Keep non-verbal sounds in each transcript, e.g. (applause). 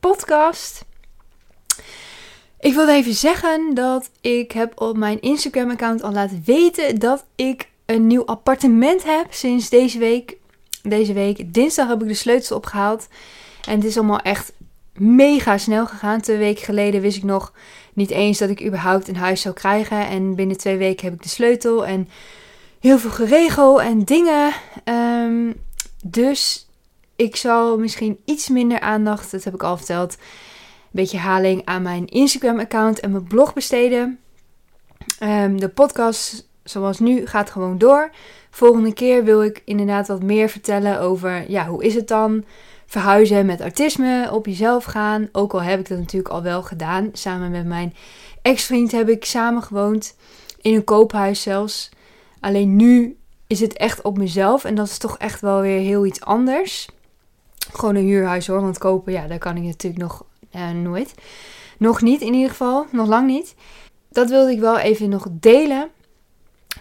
podcast. Ik wilde even zeggen dat ik heb op mijn Instagram account al laten weten dat ik een nieuw appartement heb sinds deze week. Deze week, dinsdag heb ik de sleutels opgehaald. En het is allemaal echt mega snel gegaan. Twee weken geleden wist ik nog niet eens dat ik überhaupt een huis zou krijgen. En binnen twee weken heb ik de sleutel en heel veel geregel en dingen. Ehm, dus ik zal misschien iets minder aandacht, dat heb ik al verteld, een beetje haling aan mijn Instagram-account en mijn blog besteden. Ehm, de podcast, zoals nu, gaat gewoon door. Volgende keer wil ik inderdaad wat meer vertellen over, ja, hoe is het dan? Verhuizen met autisme, op jezelf gaan. Ook al heb ik dat natuurlijk al wel gedaan. Samen met mijn ex-vriend heb ik samen gewoond. In een koophuis zelfs. Alleen nu is het echt op mezelf. En dat is toch echt wel weer heel iets anders. Gewoon een huurhuis hoor. Want kopen, ja, daar kan ik natuurlijk nog uh, nooit. Nog niet in ieder geval. Nog lang niet. Dat wilde ik wel even nog delen.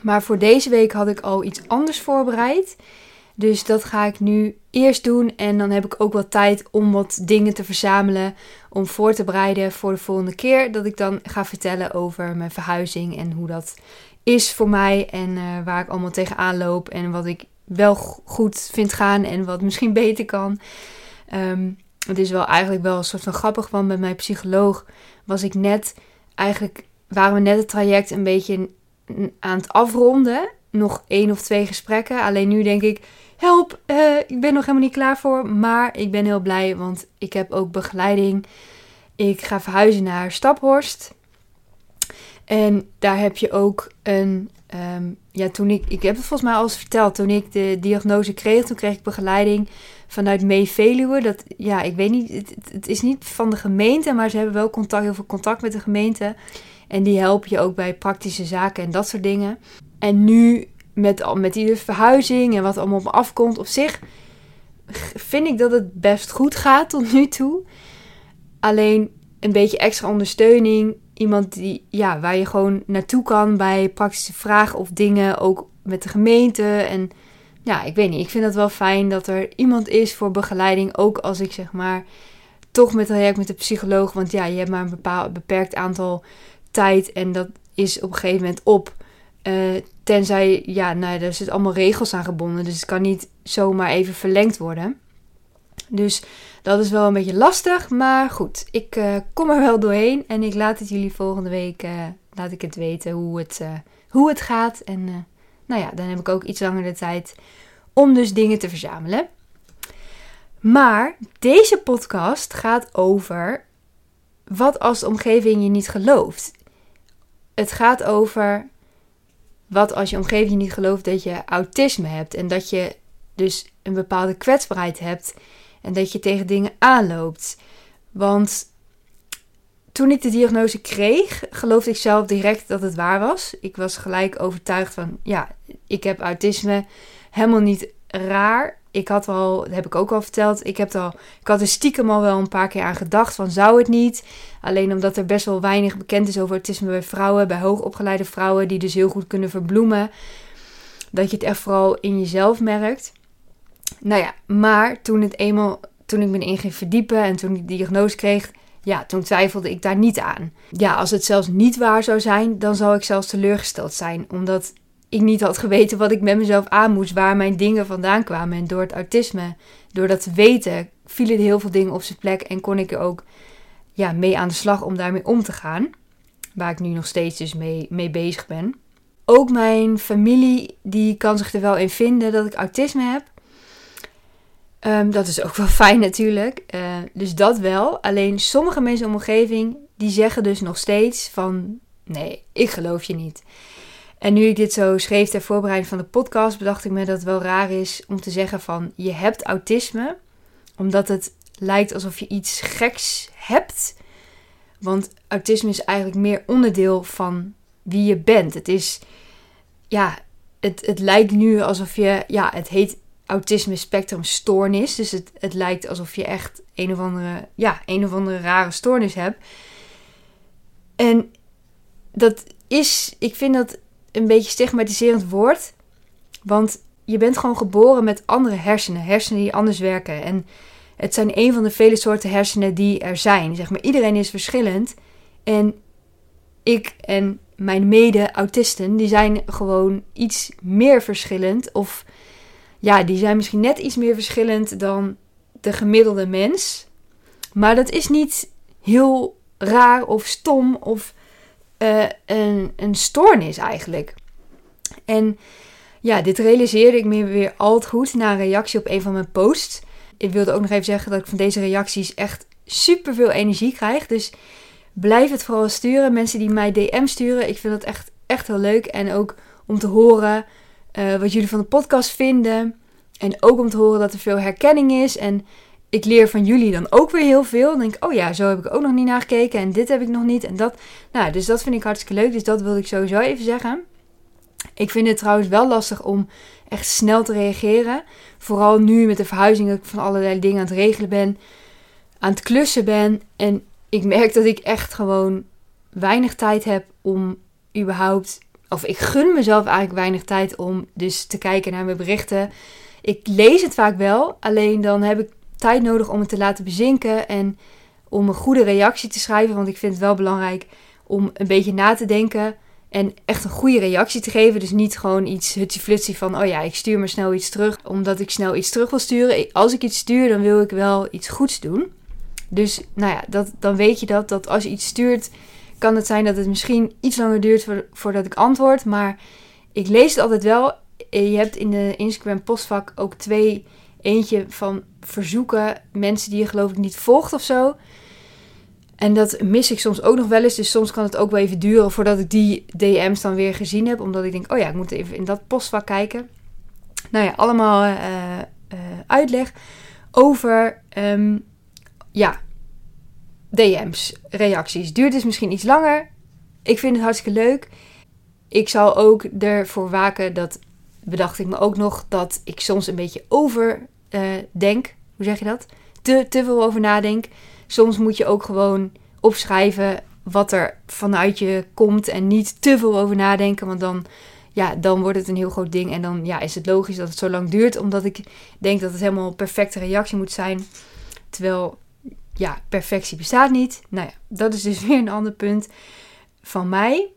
Maar voor deze week had ik al iets anders voorbereid. Dus dat ga ik nu eerst doen. En dan heb ik ook wat tijd om wat dingen te verzamelen. Om voor te bereiden voor de volgende keer. Dat ik dan ga vertellen over mijn verhuizing. En hoe dat is voor mij. En uh, waar ik allemaal tegenaan loop. En wat ik wel goed vind gaan. En wat misschien beter kan. Um, het is wel eigenlijk wel een soort van grappig. Want met mijn psycholoog was ik net. Eigenlijk waren we net het traject een beetje aan het afronden. Nog één of twee gesprekken. Alleen nu denk ik help, uh, ik ben nog helemaal niet klaar voor. Maar ik ben heel blij, want ik heb ook begeleiding. Ik ga verhuizen naar Staphorst. En daar heb je ook een. Um, ja, toen ik. Ik heb het volgens mij al eens verteld. Toen ik de diagnose kreeg, toen kreeg ik begeleiding vanuit Mee Veluwe. Dat, ja, ik weet niet. Het, het, is niet van de gemeente, maar ze hebben wel contact, heel veel contact met de gemeente. En die helpen je ook bij praktische zaken en dat soort dingen. En nu met, met die verhuizing en wat allemaal op me afkomt. Op zich vind ik dat het best goed gaat tot nu toe. Alleen een beetje extra ondersteuning. Iemand die, ja, waar je gewoon naartoe kan bij praktische vragen of dingen. Ook met de gemeente. En ja, ik weet niet. Ik vind het wel fijn dat er iemand is voor begeleiding. Ook als ik zeg maar toch met traject met de psycholoog. Want ja, je hebt maar een bepaald beperkt aantal tijd. En dat is op een gegeven moment op. Uh, tenzij, ja, nou, er zitten allemaal regels aan gebonden. Dus het kan niet zomaar even verlengd worden. Dus dat is wel een beetje lastig. Maar goed, ik uh, kom er wel doorheen. En ik laat het jullie volgende week uh, laat ik het weten hoe het, hoe het gaat. En nou ja, dan heb ik ook iets langer de tijd om dus dingen te verzamelen. Maar deze podcast gaat over wat als de omgeving je niet gelooft. Het gaat over wat als je omgeving niet gelooft dat je autisme hebt en dat je dus een bepaalde kwetsbaarheid hebt en dat je tegen dingen aanloopt. Want toen ik de diagnose kreeg, geloofde ik zelf direct dat het waar was. Ik was gelijk overtuigd van, ja, ik heb autisme. Helemaal niet raar. Ik had al, dat heb ik ook al verteld, ik, heb al, ik had er stiekem al wel een paar keer aan gedacht van zou het niet. Alleen omdat er best wel weinig bekend is over autisme bij vrouwen, bij hoogopgeleide vrouwen, die dus heel goed kunnen verbloemen. Dat je het echt vooral in jezelf merkt. Nou ja, maar toen het eenmaal, toen ik me in ging verdiepen en toen ik de diagnose kreeg, ja, toen twijfelde ik daar niet aan. Ja, als het zelfs niet waar zou zijn, dan zou ik zelfs teleurgesteld zijn. Omdat ik niet had geweten wat ik met mezelf aan moest, waar mijn dingen vandaan kwamen. En door het autisme, door dat te weten, vielen heel veel dingen op zijn plek en kon ik er ook ja, mee aan de slag om daarmee om te gaan. Waar ik nu nog steeds dus mee, mee bezig ben. Ook mijn familie, die kan zich er wel in vinden dat ik autisme heb. Um, dat is ook (laughs) wel fijn natuurlijk. Uh, dus dat wel. Alleen sommige mensen mijn omgeving, die zeggen dus nog steeds van... Nee, ik geloof je niet. En nu ik dit zo schreef ter voorbereiding van de podcast, bedacht ik me dat het wel raar is om te zeggen van je hebt autisme, omdat het lijkt alsof je iets geks hebt. Want autisme is eigenlijk meer onderdeel van wie je bent. Het is, ja, het, het lijkt nu alsof je, ja, het heet autisme spectrum stoornis. Dus het, het lijkt alsof je echt een of andere, ja, een of andere rare stoornis hebt. En dat is, ik vind dat een beetje stigmatiserend woord. Want je bent gewoon geboren met andere hersenen. Hersenen die anders werken. En het zijn een van de vele soorten hersenen die er zijn. Zeg maar, iedereen is verschillend. En ik en mijn mede-autisten, die zijn gewoon iets meer verschillend. Of ja, die zijn misschien net iets meer verschillend dan de gemiddelde mens. Maar dat is niet heel raar of stom of uh, een, een stoornis eigenlijk. En ja, dit realiseerde ik me weer al goed na een reactie op een van mijn posts. Ik wilde ook nog even zeggen dat ik van deze reacties echt super veel energie krijg. Dus blijf het vooral sturen. Mensen die mij DM sturen, ik vind dat echt, echt heel leuk. En ook om te horen uh, wat jullie van de podcast vinden. En ook om te horen dat er veel herkenning is. En ik leer van jullie dan ook weer heel veel. Dan denk ik, oh ja, zo heb ik ook nog niet naar gekeken. En dit heb ik nog niet. En dat. Nou, dus dat vind ik hartstikke leuk. Dus dat wilde ik sowieso even zeggen. Ik vind het trouwens wel lastig om echt snel te reageren. Vooral nu met de verhuizing dat ik van allerlei dingen aan het regelen ben. Aan het klussen ben. En ik merk dat ik echt gewoon weinig tijd heb om überhaupt... Of ik gun mezelf eigenlijk weinig tijd om dus te kijken naar mijn berichten. Ik lees het vaak wel. Alleen dan heb ik tijd nodig om het te laten bezinken. En om een goede reactie te schrijven. Want ik vind het wel belangrijk om een beetje na te denken en echt een goede reactie te geven. Dus niet gewoon iets hutsie van, oh ja, ik stuur maar snel iets terug. Omdat ik snel iets terug wil sturen. Als ik iets stuur, dan wil ik wel iets goeds doen. Dus nou ja, dat, dan weet je dat, dat als je iets stuurt, kan het zijn dat het misschien iets langer duurt voordat ik antwoord. Maar ik lees het altijd wel. Je hebt in de Instagram postvak ook twee, eentje van verzoeken. Mensen die je geloof ik niet volgt of zo. En dat mis ik soms ook nog wel eens. Dus soms kan het ook wel even duren voordat ik die DM's dan weer gezien heb. Omdat ik denk, oh ja, ik moet even in dat postvak kijken. Nou ja, allemaal uh, uitleg over um, ja, DM's, reacties. Duurt dus misschien iets langer. Ik vind het hartstikke leuk. Ik zal ook ervoor waken dat, bedacht ik me ook nog, dat ik soms een beetje over uh, denk. Hoe zeg je dat? Te, te veel over nadenk soms moet je ook gewoon opschrijven wat er vanuit je komt en niet te veel over nadenken, want dan, ja, dan wordt het een heel groot ding en dan ja, is het logisch dat het zo lang duurt, omdat ik denk dat het helemaal een perfecte reactie moet zijn, terwijl ja, perfectie bestaat niet. Nou ja, dat is dus (laughs) weer een ander punt van mij,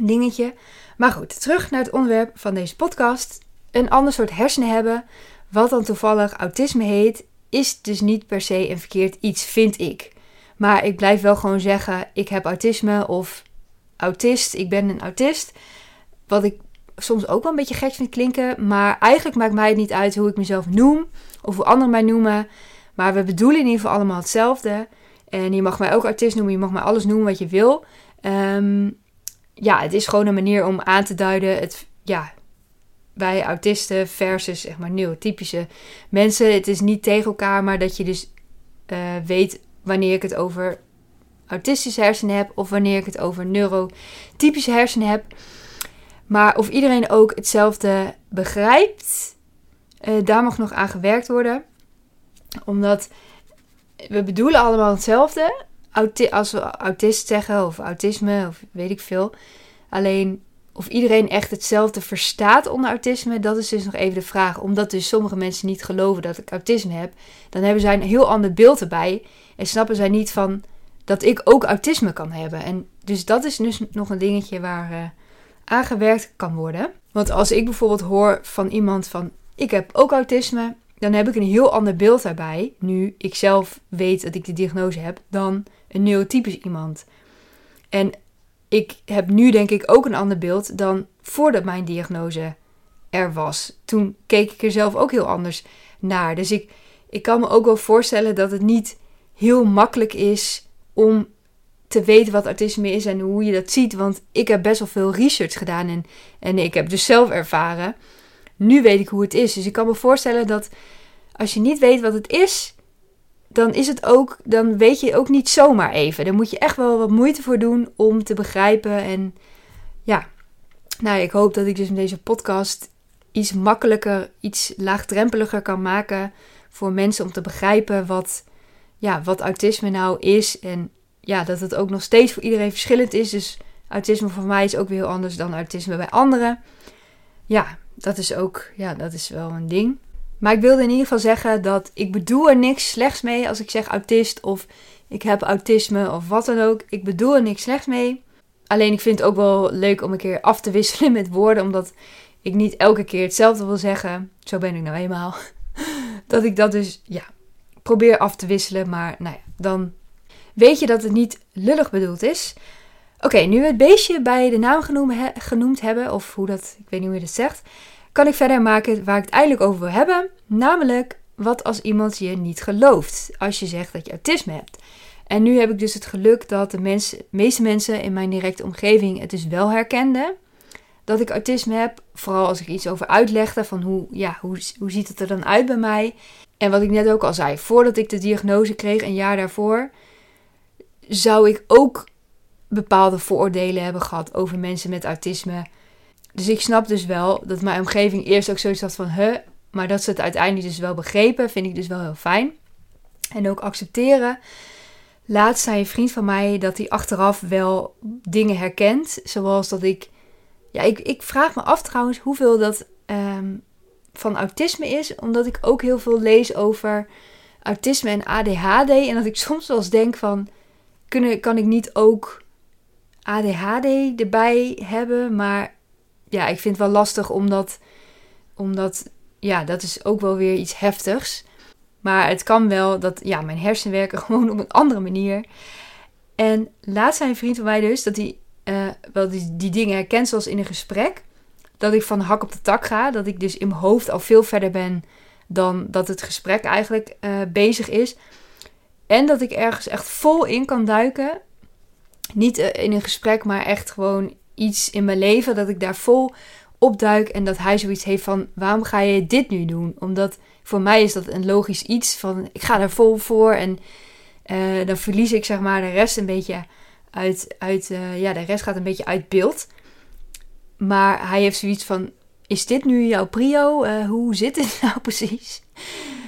dingetje. Maar goed, terug naar het onderwerp van deze podcast. Een ander soort hersenen hebben, wat dan toevallig autisme heet, is dus niet per se een verkeerd iets, vind ik. Maar ik blijf wel gewoon zeggen: ik heb autisme of autist, ik ben een autist. Wat ik soms ook wel een beetje gek vind klinken. Maar eigenlijk maakt mij het niet uit hoe ik mezelf noem of hoe anderen mij noemen. Maar we bedoelen in ieder geval allemaal hetzelfde. En je mag mij ook autist noemen, je mag mij alles noemen wat je wil. Um, ja, het is gewoon een manier om aan te duiden het, ja, bij autisten versus zeg maar neurotypische mensen. Het is niet tegen elkaar, maar dat je dus uh, weet wanneer ik het over autistische hersenen heb of wanneer ik het over neurotypische hersenen heb. Maar of iedereen ook hetzelfde begrijpt, uh, daar mag nog aan gewerkt worden. Omdat we bedoelen allemaal hetzelfde. als we autist zeggen of autisme of weet ik veel. Alleen of iedereen echt hetzelfde verstaat onder autisme, dat is dus nog even de vraag. Omdat dus sommige mensen niet geloven dat ik autisme heb, dan hebben zij een heel ander beeld erbij. En snappen zij niet van dat ik ook autisme kan hebben. En dus dat is dus nog een dingetje waar uh, aangewerkt kan worden. Want als ik bijvoorbeeld hoor van iemand van ik heb ook autisme, dan heb ik een heel ander beeld daarbij. Nu ik zelf weet dat ik de diagnose heb, dan een neurotypisch iemand. En ik heb nu denk ik ook een ander beeld dan voordat mijn diagnose er was. Toen keek ik er zelf ook heel anders naar. Dus ik, ik kan me ook wel voorstellen dat het niet heel makkelijk is om te weten wat autisme is en hoe je dat ziet. Want ik heb best wel veel research gedaan en, en ik heb dus zelf ervaren. Nu weet ik hoe het is. Dus ik kan me voorstellen dat als je niet weet wat het is, dan is het ook, dan weet je ook niet zomaar even. Dan moet je echt wel wat moeite voor doen om te begrijpen. En ja, nou, ik hoop dat ik dus in deze podcast iets makkelijker, iets laagdrempeliger kan maken voor mensen om te begrijpen wat, ja, wat autisme nou is. En ja, dat het ook nog steeds voor iedereen verschillend is. Dus autisme voor mij is ook weer heel anders dan autisme bij anderen. Ja, dat is ook, ja, dat is wel een ding. Maar ik wilde in ieder geval zeggen dat ik bedoel er niks slechts mee als ik zeg autist of ik heb autisme of wat dan ook. Ik bedoel er niks slechts mee. Alleen ik vind het ook wel leuk om een keer af te wisselen met woorden, omdat ik niet elke keer hetzelfde wil zeggen. Zo ben ik nou eenmaal. (laughs) Dat ik dat dus, ja, probeer af te wisselen. Maar nou ja, dan weet je dat het niet lullig bedoeld is. Oké, nu we het beestje bij de naam genoemd, hebben, of hoe dat, ik weet niet hoe je dat zegt, kan ik verder maken waar ik het eigenlijk over wil hebben. Namelijk, wat als iemand je niet gelooft als je zegt dat je autisme hebt. En nu heb ik dus het geluk dat de meeste mensen in mijn directe omgeving het dus wel herkenden. Dat ik autisme heb. Vooral als ik iets over uitlegde van hoe, ja, hoe, hoe ziet het er dan uit bij mij. En wat ik net ook al zei, voordat ik de diagnose kreeg, een jaar daarvoor, zou ik ook bepaalde vooroordelen hebben gehad over mensen met autisme. Dus ik snap dus wel dat mijn omgeving eerst ook zoiets had van, huh, maar dat ze het uiteindelijk dus wel begrepen, vind ik dus wel heel fijn. En ook accepteren. Laatst zei een vriend van mij dat hij achteraf wel dingen herkent. Zoals dat ik. Ja, ik, ik vraag me af trouwens hoeveel dat ehm, van autisme is. Omdat ik ook heel veel lees over autisme en ADHD. En dat ik (laughs) soms wel eens denk van. Kunnen, kan ik niet ook ADHD erbij hebben? Maar ja, ik vind het wel lastig omdat. Omdat. Ja, dat is ook wel weer iets heftigs. Maar het kan wel dat ja, mijn hersenen werken (laughs) gewoon op een andere manier. En laatst zei een vriend van mij dus dat hij uh, wel die, dingen herkent zoals in een gesprek. Dat ik van hak op de tak ga. Dat ik dus in mijn hoofd al veel verder ben dan dat het gesprek eigenlijk uh, bezig is. En dat ik ergens echt vol in kan duiken. Niet uh, in een gesprek, maar echt gewoon iets in mijn leven. Dat ik daar vol opduik. En dat hij zoiets heeft van: waarom ga je dit nu doen? Omdat voor mij is dat een logisch iets van ik ga er vol voor en uh, dan verlies ik zeg maar de rest een beetje uit, uit uh, ja, de rest gaat een beetje uit beeld. Maar hij heeft zoiets van, is dit nu jouw prio? Hoe zit het (laughs) nou precies?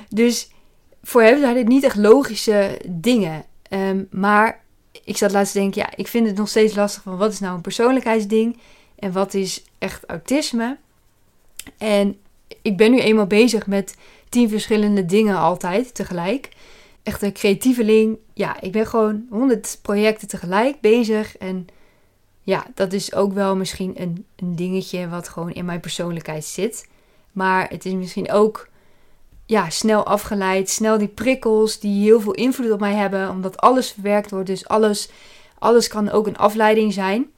Dus voor hem zijn dit niet echt logische dingen. Um, maar ik zat laatst te denken, ja, ik vind het nog steeds lastig van wat is nou een persoonlijkheidsding en wat is echt autisme. En ik ben nu eenmaal bezig met tien verschillende dingen altijd tegelijk. Echt een creatieveling. Ja, ik ben gewoon honderd projecten tegelijk bezig. En ja, dat is ook wel misschien een, een dingetje wat gewoon in mijn persoonlijkheid zit. Maar het is misschien ook ja, snel afgeleid. Snel die prikkels die heel veel invloed op mij hebben. Omdat alles verwerkt wordt. Dus alles, alles kan ook een afleiding zijn.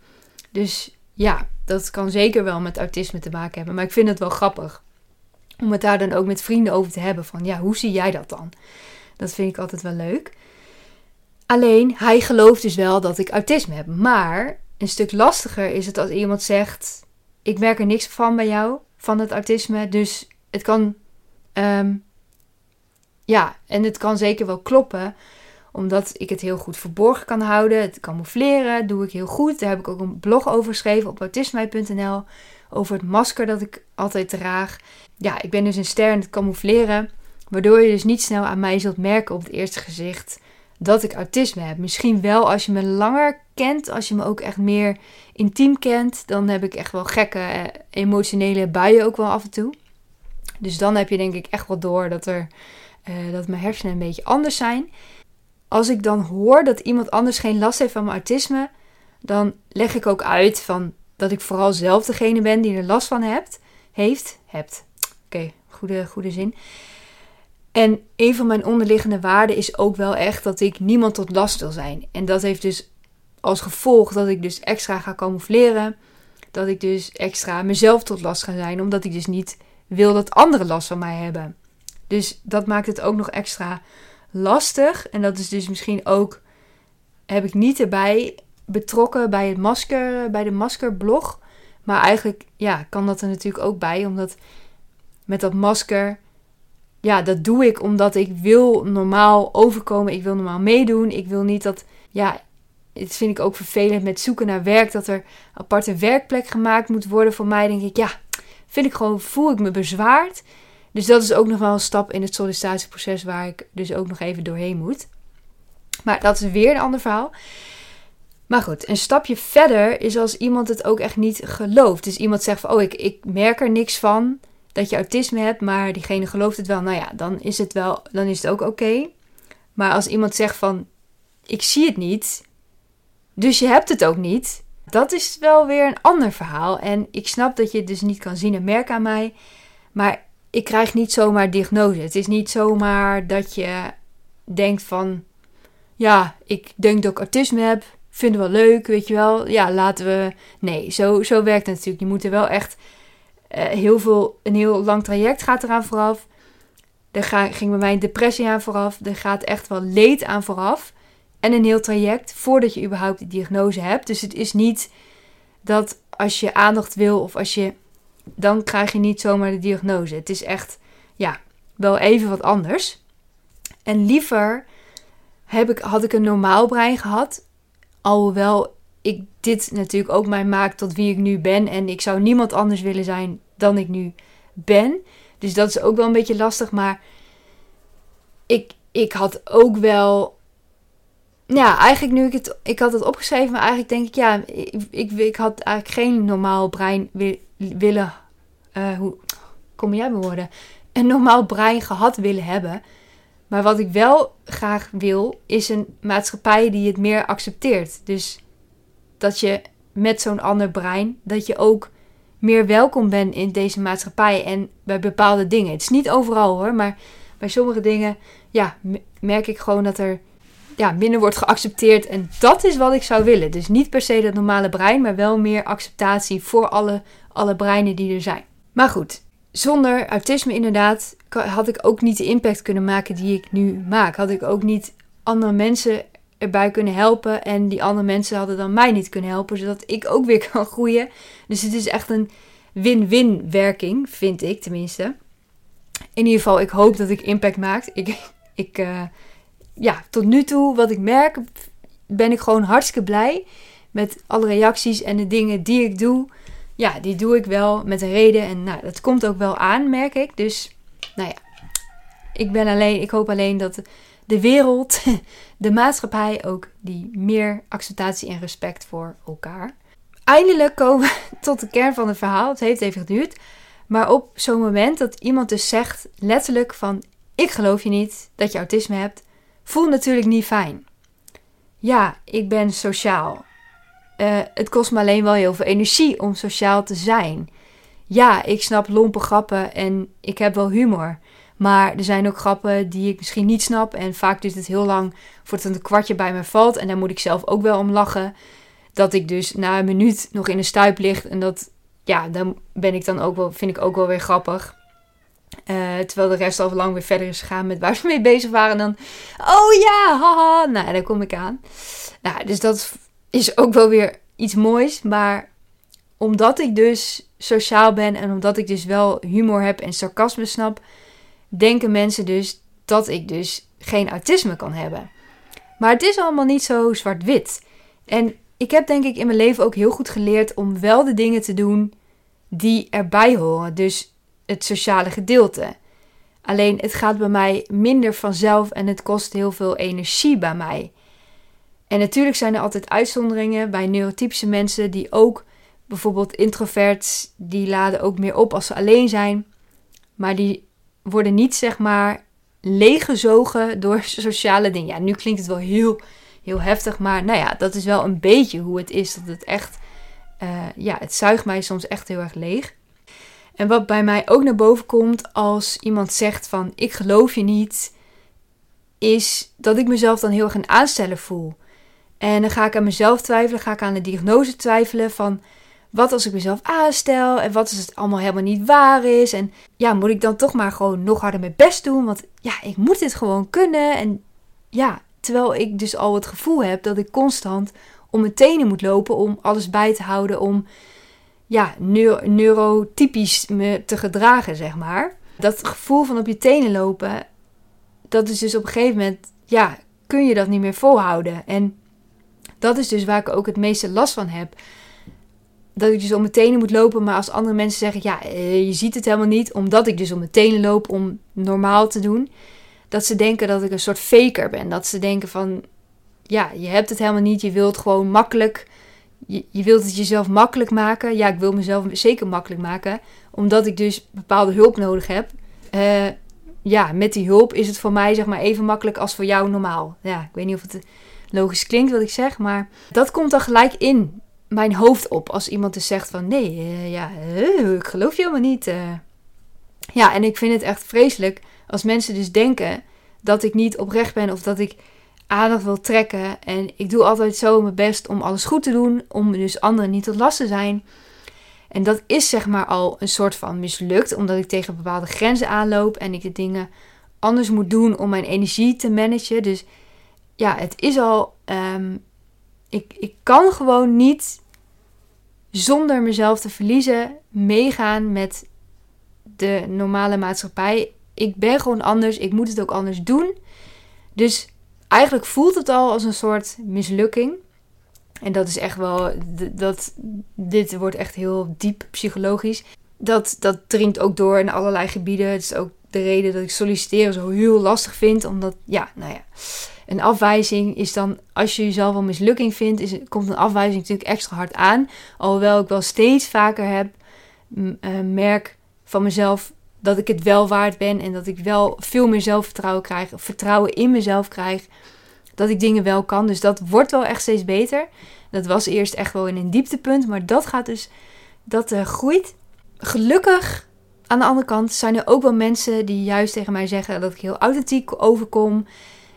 Dus ja, dat kan zeker wel met autisme te maken hebben. Maar ik vind het wel grappig. Om het daar dan ook met vrienden over te hebben. Van ja, hoe zie jij dat dan? Dat vind ik altijd wel leuk. Alleen, hij gelooft dus wel dat ik autisme heb. Maar een stuk lastiger is het als iemand zegt: Ik merk er niks van bij jou, van het autisme. Dus het kan. Um, ja, en het kan zeker wel kloppen omdat ik het heel goed verborgen kan houden. Het camoufleren doe ik heel goed. Daar heb ik ook een blog over geschreven op autisme.nl. Over het masker dat ik altijd draag. Ja, ik ben dus een ster in het camoufleren. Waardoor je dus niet snel aan mij zult merken op het eerste gezicht dat ik autisme heb. Misschien wel als je me langer kent, als je me ook echt meer intiem kent, dan heb ik echt wel gekke eh, emotionele buien ook wel af en toe. Dus dan heb je denk ik echt wel door dat, er, uh, dat mijn hersenen een beetje anders zijn. Als ik dan hoor dat iemand anders geen last heeft van mijn autisme, dan leg ik ook uit van dat ik vooral zelf degene ben die er last van hebt, heeft, hebt. Oké, goede, goede zin. En een van mijn onderliggende waarden is ook wel echt dat ik niemand tot last wil zijn. En dat heeft dus als gevolg dat ik dus extra ga camoufleren. Dat ik dus extra mezelf tot last ga zijn, omdat ik dus niet wil dat anderen last van mij hebben. Dus dat maakt het ook nog extra lastig. En dat is dus misschien ook, heb ik niet erbij betrokken bij het masker, bij de maskerblog. Maar eigenlijk, ja, kan dat er natuurlijk ook bij, omdat met dat masker ja, dat doe ik omdat ik wil normaal overkomen. Ik wil normaal meedoen. Ik wil niet dat, ja, het vind ik ook vervelend met zoeken naar werk. Dat er aparte werkplek gemaakt moet worden voor mij. Denk ik, ja, vind ik gewoon, voel ik me bezwaard. Dus dat is ook nog wel een stap in het sollicitatieproces waar ik dus ook nog even doorheen moet. Maar dat is weer een ander verhaal. Maar goed, een stapje verder is als iemand het ook echt niet gelooft. Dus iemand zegt van, oh, ik, ik merk er niks van dat je autisme hebt, maar diegene gelooft het wel. Nou ja, dan is het wel, dan is het ook oké. Maar als iemand zegt van, ik zie het niet, dus je hebt het ook niet. Dat is wel weer een ander verhaal. En ik snap dat je het dus niet kan zien en merken aan mij. Maar ik krijg niet zomaar diagnose. Het is niet zomaar dat je denkt van... Ja, ik denk dat ik autisme heb. Vinden we wel leuk, weet je wel. Ja, laten we... Nee, zo, zo werkt het natuurlijk. Je moet er wel echt uh, heel veel... Een heel lang traject gaat eraan vooraf. Er ging bij mij een depressie aan vooraf. Er gaat echt wel leed aan vooraf en een heel traject voordat je überhaupt de diagnose hebt. Dus het is niet dat als je aandacht wil of als je. Dan krijg je niet zomaar de diagnose. Het is echt, ja, wel even wat anders. En liever heb ik, had ik een normaal brein gehad. Alhoewel ik dit natuurlijk ook mij maakt tot wie ik nu ben. En ik zou niemand anders willen zijn dan ik nu ben. Dus dat is ook wel een beetje lastig. Maar ik, ik had ook wel ja, eigenlijk nu ik het, ik had het opgeschreven, maar eigenlijk denk ik, ja, ik, ik, ik had eigenlijk geen normaal brein willen, uh, hoe kom jij bij woorden? Een normaal brein gehad willen hebben. Maar wat ik wel graag wil, is een maatschappij die het meer accepteert. Dus dat je met zo'n ander brein, dat je ook meer welkom bent in deze maatschappij en bij bepaalde dingen. Het is niet overal hoor, maar bij sommige dingen, ja, merk ik gewoon dat er ja, minder wordt geaccepteerd. En dat is wat ik zou willen. Dus niet per se dat normale brein, maar wel meer acceptatie voor alle, alle breinen die er zijn. Maar goed, zonder autisme inderdaad had ik ook niet de impact kunnen maken die ik nu maak. Had ik ook niet andere mensen erbij kunnen helpen. En die andere mensen hadden dan mij niet kunnen helpen, zodat ik ook weer (laughs) kan groeien. Dus het is echt een win-win werking, vind ik tenminste. In ieder geval, ik hoop dat ik impact maak. Ik, ik, uh, ja, tot nu toe, wat ik merk, ben ik gewoon hartstikke blij met alle reacties en de dingen die ik doe. Ja, die doe ik wel met een reden. En nou, dat komt ook wel aan, merk ik. Dus, nou ja, ik ben alleen, ik hoop alleen dat de wereld, (laughs) de maatschappij ook die meer acceptatie en respect voor elkaar. Eindelijk komen we (laughs) tot de kern van het verhaal. Het heeft even geduurd. Maar op zo'n moment dat iemand dus zegt, letterlijk van, ik geloof je niet dat je autisme hebt voelt natuurlijk niet fijn. Ja, ik ben sociaal. Uh, het kost me alleen wel heel veel energie om sociaal te zijn. Ja, ik snap lompe grappen en ik heb wel humor. Maar er zijn ook grappen die ik misschien niet snap. En vaak duurt het heel lang voordat een kwartje bij me valt. En daar moet ik zelf ook wel om lachen. Dat ik dus na een minuut nog in een stuip ligt. En dat, ja, dan ben ik dan ook wel, vind ik ook wel weer grappig. Uh, terwijl de rest al lang weer verder is gegaan met waar ze mee bezig waren. dan, oh ja, haha. Nou, daar kom ik aan. Nou, dus dat is ook wel weer iets moois. Maar omdat ik dus sociaal ben en omdat ik dus wel humor heb en sarcasme snap, denken mensen dus dat ik dus geen autisme kan hebben. Maar het is allemaal niet zo zwart-wit. En ik heb denk ik in mijn leven ook heel goed geleerd om wel de dingen te doen die erbij horen. Dus het sociale gedeelte. Alleen het gaat bij mij minder vanzelf en het kost heel veel energie bij mij. En natuurlijk zijn er altijd uitzonderingen bij neurotypische mensen die ook bijvoorbeeld introverts, die laden ook meer op als ze alleen zijn. Maar die worden niet zeg maar leeggezogen door (laughs) sociale dingen. Ja, nu klinkt het wel heel, heel heftig, maar nou ja, dat is wel een beetje hoe het is. Dat het echt, uh, ja, het zuigt mij soms echt heel erg leeg. En wat bij mij ook naar boven komt als iemand zegt van ik geloof je niet, is dat ik mezelf dan heel erg een aansteller voel. En dan ga ik aan mezelf twijfelen, ga ik aan de diagnose twijfelen van wat als ik mezelf aanstel en wat als het allemaal helemaal niet waar is. En ja, moet ik dan toch maar gewoon nog harder mijn best doen, want ja, ik moet dit gewoon kunnen. En ja, terwijl ik dus al het gevoel heb dat ik constant om mijn tenen moet lopen om alles bij te houden, om ja, neurotypisch me te gedragen, zeg maar. Dat gevoel van op je tenen lopen, dat is dus op een gegeven moment, ja, kun je dat niet meer volhouden. En dat is dus waar ik ook het meeste last van heb. Dat ik dus om mijn tenen moet lopen, maar als andere mensen zeggen, ja, eh, je ziet het helemaal niet, omdat ik dus om mijn tenen loop om normaal te doen. Dat ze denken dat ik een soort faker ben. Dat ze denken van, ja, je hebt het helemaal niet, je wilt gewoon makkelijk, je, wilt het jezelf makkelijk maken. Ja, ik wil mezelf zeker makkelijk maken, omdat ik dus bepaalde hulp nodig heb. Uh, ja, met die hulp is het voor mij zeg maar even makkelijk als voor jou normaal. Ja, ik weet niet of het logisch klinkt wat ik zeg, maar dat komt dan gelijk in mijn hoofd op als iemand dus zegt van nee, uh, ja, uh, ik geloof je helemaal niet. Ja, en ik vind het echt vreselijk als mensen dus denken dat ik niet oprecht ben of dat ik aandacht wil trekken. En ik doe altijd zo mijn best om alles goed te doen, om dus anderen niet tot last te zijn. En dat is zeg maar al een soort van mislukt, omdat ik tegen bepaalde grenzen aanloop en ik de dingen anders moet doen om mijn energie te managen. Dus ja, het is al. Um, ik, ik kan gewoon niet zonder mezelf te verliezen meegaan met de normale maatschappij. Ik ben gewoon anders, ik moet het ook anders doen. Dus eigenlijk voelt het al als een soort mislukking. En dat is echt wel, dat, dit wordt echt heel diep psychologisch. Dat, dat dringt ook door in allerlei gebieden. Het is ook de reden dat ik solliciteren zo heel lastig vind. Omdat, ja, nou ja, een afwijzing is dan, als je jezelf een mislukking vindt, is, komt een afwijzing natuurlijk extra hard aan. Alhoewel ik wel steeds vaker heb, uh, merk van mezelf dat ik het wel waard ben. En dat ik wel veel meer zelfvertrouwen krijg, vertrouwen in mezelf krijg dat ik dingen wel kan. Dus dat wordt wel echt steeds beter. Dat was eerst echt wel in een dieptepunt, maar dat gaat dus, dat uh, groeit. Gelukkig, aan de andere kant, zijn er ook wel mensen die juist tegen mij zeggen dat ik heel authentiek overkom.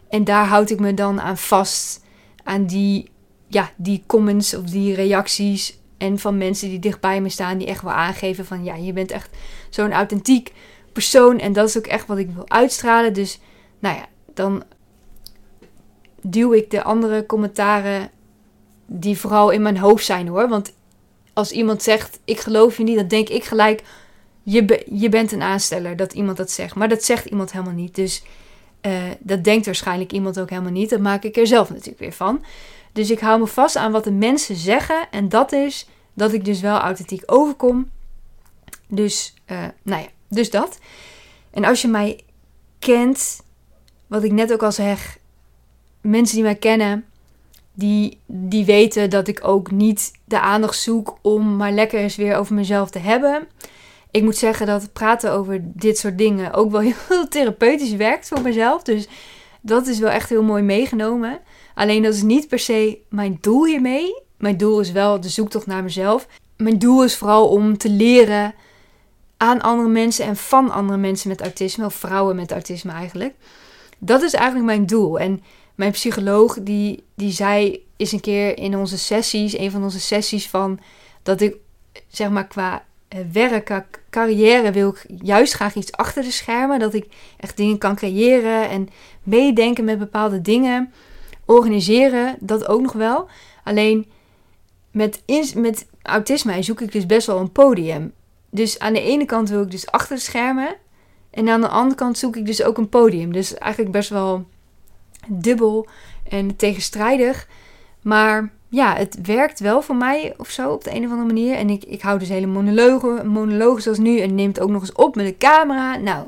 En daar houd ik me dan aan vast. Aan die, ja, die comments of die reacties. En van mensen die dichtbij me staan, die echt wel aangeven van ja, je bent echt zo'n authentiek persoon. En dat is ook echt wat ik wil uitstralen. Dus nou ja, dan duw ik de andere commentaren die vooral in mijn hoofd zijn hoor. Want als iemand zegt ik geloof je niet, dan denk ik gelijk je, je bent een aansteller dat iemand dat zegt. Maar dat zegt iemand helemaal niet. Dus uh, dat denkt waarschijnlijk iemand ook helemaal niet. Dat maak ik er zelf natuurlijk weer van. Dus ik hou me vast aan wat de mensen zeggen. En dat is dat ik dus wel authentiek overkom. Dus, uh, nou ja, dus dat. En als je mij kent, wat ik net ook al zeg, mensen die mij kennen, die, die weten dat ik ook niet de aandacht zoek om maar lekker eens weer over mezelf te hebben. Ik moet zeggen dat praten over dit soort dingen ook wel (laughs) heel therapeutisch werkt voor mezelf. Dus dat is wel echt heel mooi meegenomen. Alleen dat is niet per se mijn doel hiermee. Mijn doel is wel de zoektocht naar mezelf. Mijn doel is vooral om te leren aan andere mensen en van andere mensen met autisme, of vrouwen met autisme eigenlijk. Dat is eigenlijk mijn doel. En mijn psycholoog die, die zei is een keer in onze sessies, een van onze sessies van dat ik zeg maar qua eh, werk, carrière wil ik juist graag iets achter de schermen. Dat ik echt dingen kan creëren en meedenken met bepaalde dingen. Organiseren, dat ook nog wel. Alleen met, met autisme zoek ik dus best wel een podium. Dus aan de ene kant wil ik dus achter de schermen. En aan de andere kant zoek ik dus ook een podium. Dus eigenlijk best wel dubbel en tegenstrijdig. Maar ja, het werkt wel voor mij of zo op de een of andere manier. En ik, ik hou dus hele monologen, monologen zoals nu. En neemt ook nog eens op met de camera. Nou,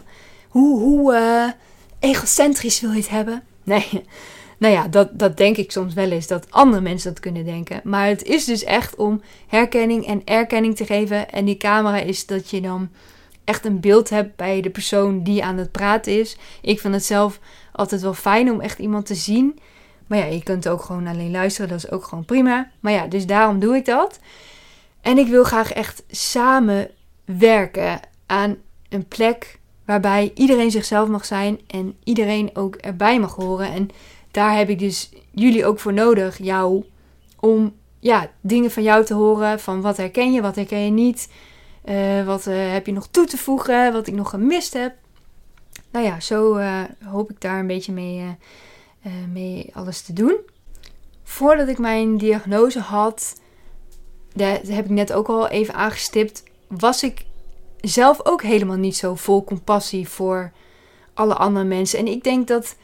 hoe, hoe uh, egocentrisch wil je het hebben? (laughs) Nee, nou ja, dat, dat denk ik soms wel eens. Dat andere mensen dat kunnen denken. Maar het is dus echt om herkenning en erkenning te geven. En die camera is dat je dan echt een beeld hebt bij de persoon die aan het praten is. Ik vind het zelf altijd wel fijn om echt iemand te zien. Maar ja, je kunt ook gewoon alleen luisteren, dat is ook gewoon prima. Maar ja, dus daarom doe ik dat. En ik wil graag echt samen werken aan een plek waarbij iedereen zichzelf mag zijn en iedereen ook erbij mag horen. En daar heb ik dus jullie ook voor nodig, jou, om ja, dingen van jou te horen. Van wat herken je, wat herken je niet. Uh, wat uh, heb je nog toe te voegen, wat ik nog gemist heb. Nou ja, zo uh, hoop ik daar een beetje mee mee alles te doen. Voordat ik mijn diagnose had, dat heb ik net ook al even aangestipt, was ik zelf ook helemaal niet zo vol compassie voor alle andere mensen. En ik denk dat,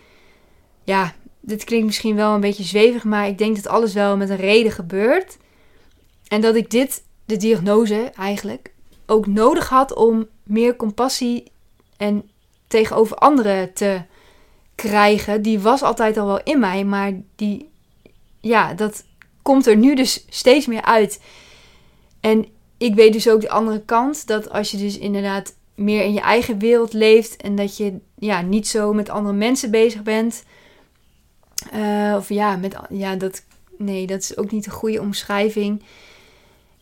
ja, dit klinkt misschien wel een beetje zwevig, maar ik denk dat alles wel met een reden gebeurt. En dat ik dit, de diagnose eigenlijk, ook nodig had om meer compassie en tegenover anderen te krijgen. Die was altijd al wel in mij, maar die, ja, dat komt er nu dus steeds meer uit. En ik weet dus ook de andere kant, dat als je dus inderdaad meer in je eigen wereld leeft en dat je ja, niet zo met andere mensen bezig bent. Uh, of ja, met, ja, dat, nee, dat is ook niet een goede omschrijving.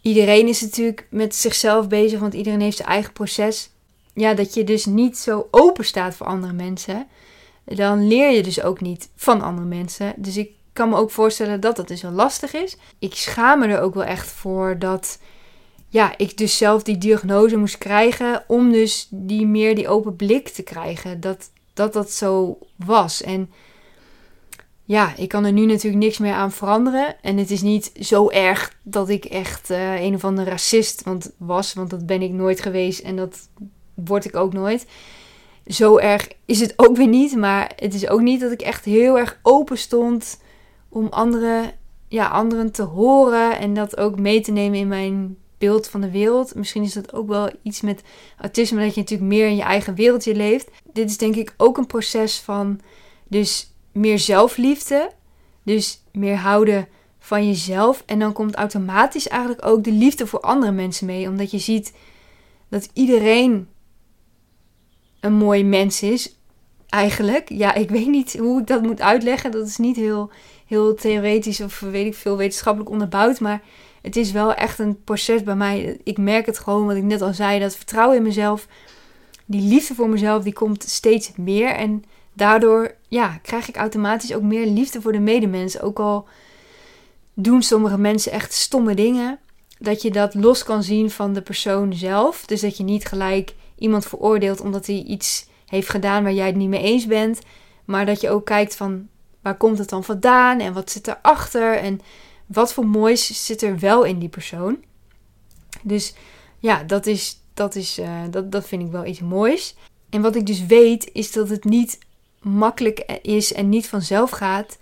Iedereen is natuurlijk met zichzelf bezig, want iedereen heeft zijn eigen proces. Ja, dat je dus niet zo open staat voor andere mensen. Dan leer je dus ook niet van andere mensen. Dus ik kan me ook voorstellen dat dat dus wel lastig is. Ik schaam me er ook wel echt voor dat ja, ik dus zelf die diagnose moest krijgen om dus die meer die open blik te krijgen. Dat dat, dat zo was. En ja, ik kan er nu natuurlijk niks meer aan veranderen. En het is niet zo erg dat ik echt uh, een of andere racist want, was. Want dat ben ik nooit geweest en dat word ik ook nooit. Zo erg is het ook weer niet. Maar het is ook niet dat ik echt heel erg open stond om anderen, ja, anderen te horen. En dat ook mee te nemen in mijn beeld van de wereld. Misschien is dat ook wel iets met autisme, dat je natuurlijk meer in je eigen wereldje leeft. Dit is denk ik ook een proces van dus meer zelfliefde. Dus meer houden van jezelf. En dan komt automatisch eigenlijk ook de liefde voor andere mensen mee. Omdat je ziet dat iedereen een mooi mens is. Eigenlijk. Ja, ik weet niet hoe ik dat moet uitleggen. Dat is niet heel, heel theoretisch of weet ik veel wetenschappelijk onderbouwd. Maar het is wel echt een proces bij mij. Ik merk het gewoon, wat ik net al zei, dat vertrouwen in mezelf, die liefde voor mezelf, die komt steeds meer. En daardoor ja, krijg ik automatisch ook meer liefde voor de medemens. Ook al doen sommige mensen echt stomme dingen, dat je dat los kan zien van de persoon zelf. Dus dat je niet gelijk iemand veroordeelt omdat hij iets heeft gedaan waar jij het niet mee eens bent. Maar dat je ook kijkt van waar komt het dan vandaan en wat zit erachter. En wat voor moois zit er wel in die persoon. Dus ja, dat, is, dat, is, uh, dat, dat vind ik wel iets moois. En wat ik dus weet, is dat het niet makkelijk is en niet vanzelf gaat.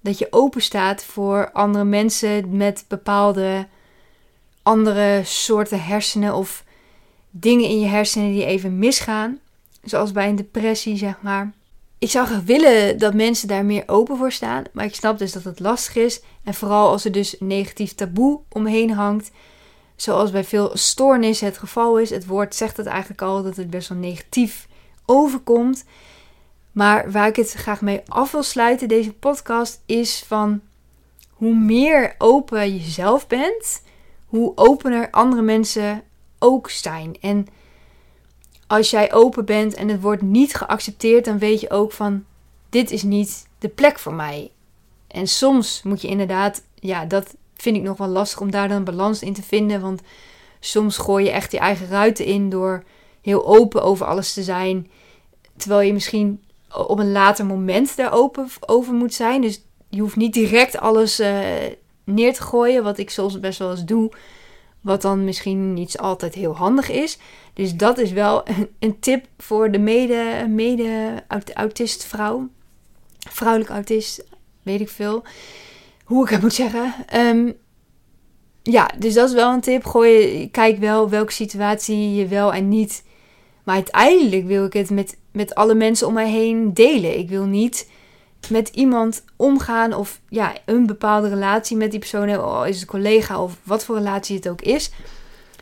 Dat je open staat voor andere mensen met bepaalde andere soorten hersenen of dingen in je hersenen die even misgaan. Zoals bij een depressie, zeg maar ik zou graag willen dat mensen daar meer open voor staan. Maar ik snap dus dat het lastig is. En vooral als er dus negatief taboe omheen hangt. Zoals bij veel stoornissen het geval is. Het woord zegt het eigenlijk al dat het best wel negatief overkomt. Maar waar ik het graag mee af wil sluiten, deze podcast, is van hoe meer open je zelf bent, hoe opener andere mensen ook zijn. En als jij open bent en het wordt niet geaccepteerd, dan weet je ook van dit is niet de plek voor mij. En soms moet je inderdaad, ja, dat vind ik nog wel lastig om daar dan balans in te vinden. Want soms gooi je echt je eigen ruiten in door heel open over alles te zijn. Terwijl je misschien op een later moment daar open over moet zijn. Dus je hoeft niet direct alles uh, neer te gooien, wat ik soms best wel eens doe. Wat dan misschien niet altijd heel handig is. Dus dat is wel (laughs) een, tip voor de mede, mede autist vrouw. Vrouwelijk autist, weet ik veel. Hoe ik het moet zeggen. Ehm, ja, dus dat is wel een tip. Gooi, kijk wel welke situatie je wel en niet. Maar uiteindelijk wil ik het met, met alle mensen om mij heen delen. Ik wil niet met iemand omgaan of ja, een bepaalde relatie met die persoon hebben. Oh, is het collega of wat voor relatie het ook is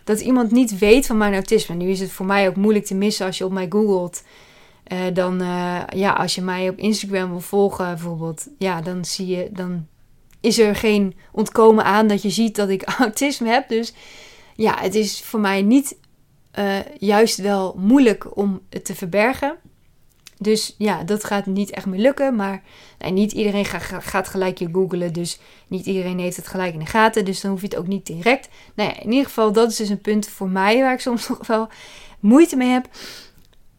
dat iemand niet weet van mijn autisme. Nu is het voor mij ook moeilijk te missen als je op mij googelt. Uh, dan, uh, ja, als je mij op Instagram wil volgen bijvoorbeeld, ja, dan zie je, dan is er geen ontkomen aan dat je ziet dat ik (laughs) autisme heb. Dus ja, het is voor mij niet uh, juist wel moeilijk om het te verbergen. Dus ja, dat gaat niet echt meer lukken. Maar niet iedereen gaat, gelijk je googlen. Dus niet iedereen heeft het gelijk in de gaten. Dus dan hoef je het ook niet direct. Nou ja, in ieder geval, dat is dus een punt voor mij waar ik soms (laughs) nog wel moeite mee heb.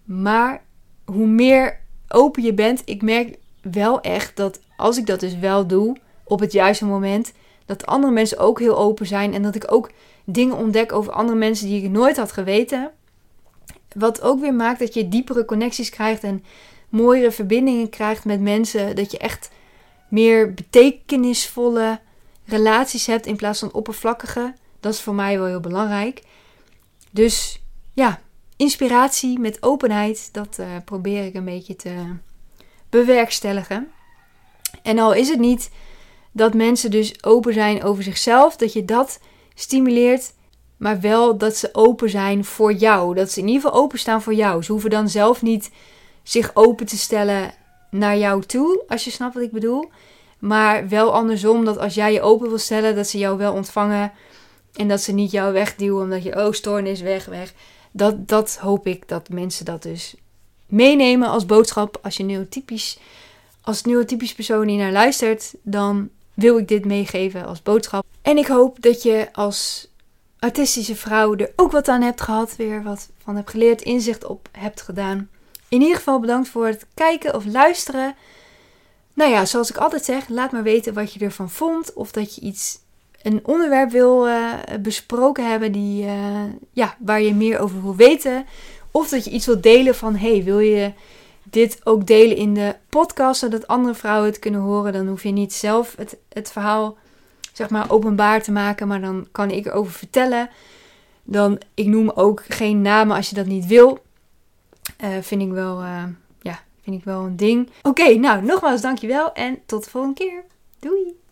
Maar hoe meer open je bent, ik merk wel echt dat als ik dat dus wel doe op het juiste moment, dat andere mensen ook heel open zijn en dat ik ook dingen ontdek over andere mensen die ik nooit had geweten. Wat ook weer maakt dat je diepere connecties krijgt en mooiere verbindingen krijgt met mensen. Dat je echt meer betekenisvolle relaties hebt in plaats van oppervlakkige. Dat is voor mij wel heel belangrijk. Dus ja, inspiratie met openheid, dat uh, probeer ik een beetje te bewerkstelligen. En al is het niet dat mensen dus open zijn over zichzelf, dat je dat stimuleert, maar wel dat ze open zijn voor jou. Dat ze in ieder geval openstaan voor jou. Ze hoeven dan zelf niet zich open te stellen naar jou toe, als je snapt wat ik bedoel. Maar wel andersom, dat als jij je open wil stellen, dat ze jou wel ontvangen. En dat ze niet jou wegduwen omdat je, oh, stoornis, weg, weg. Dat, dat hoop ik dat mensen dat dus meenemen als boodschap. Als je neurotypisch, als neurotypisch persoon hier naar luistert, dan wil ik dit meegeven als boodschap. En ik hoop dat je als autistische vrouw er ook wat aan hebt gehad, weer wat van hebt geleerd, inzicht op hebt gedaan. In ieder geval bedankt voor het kijken of luisteren. Nou ja, zoals ik altijd zeg, laat maar weten wat je ervan vond. Of dat je iets, een onderwerp wil uh, besproken hebben die, uh, ja, waar je meer over wil weten. Of dat je iets wilt delen van, hey, wil je dit ook delen in de podcast, zodat andere vrouwen het kunnen horen. Dan hoef je niet zelf het, het verhaal, zeg maar, openbaar te maken, maar dan kan ik erover vertellen. Dan, ik noem ook geen namen als je dat niet wil. Uh, vind ik wel, uh, ja, vind ik wel een ding. Oké, nou, nogmaals dankjewel en tot de volgende keer. Doei!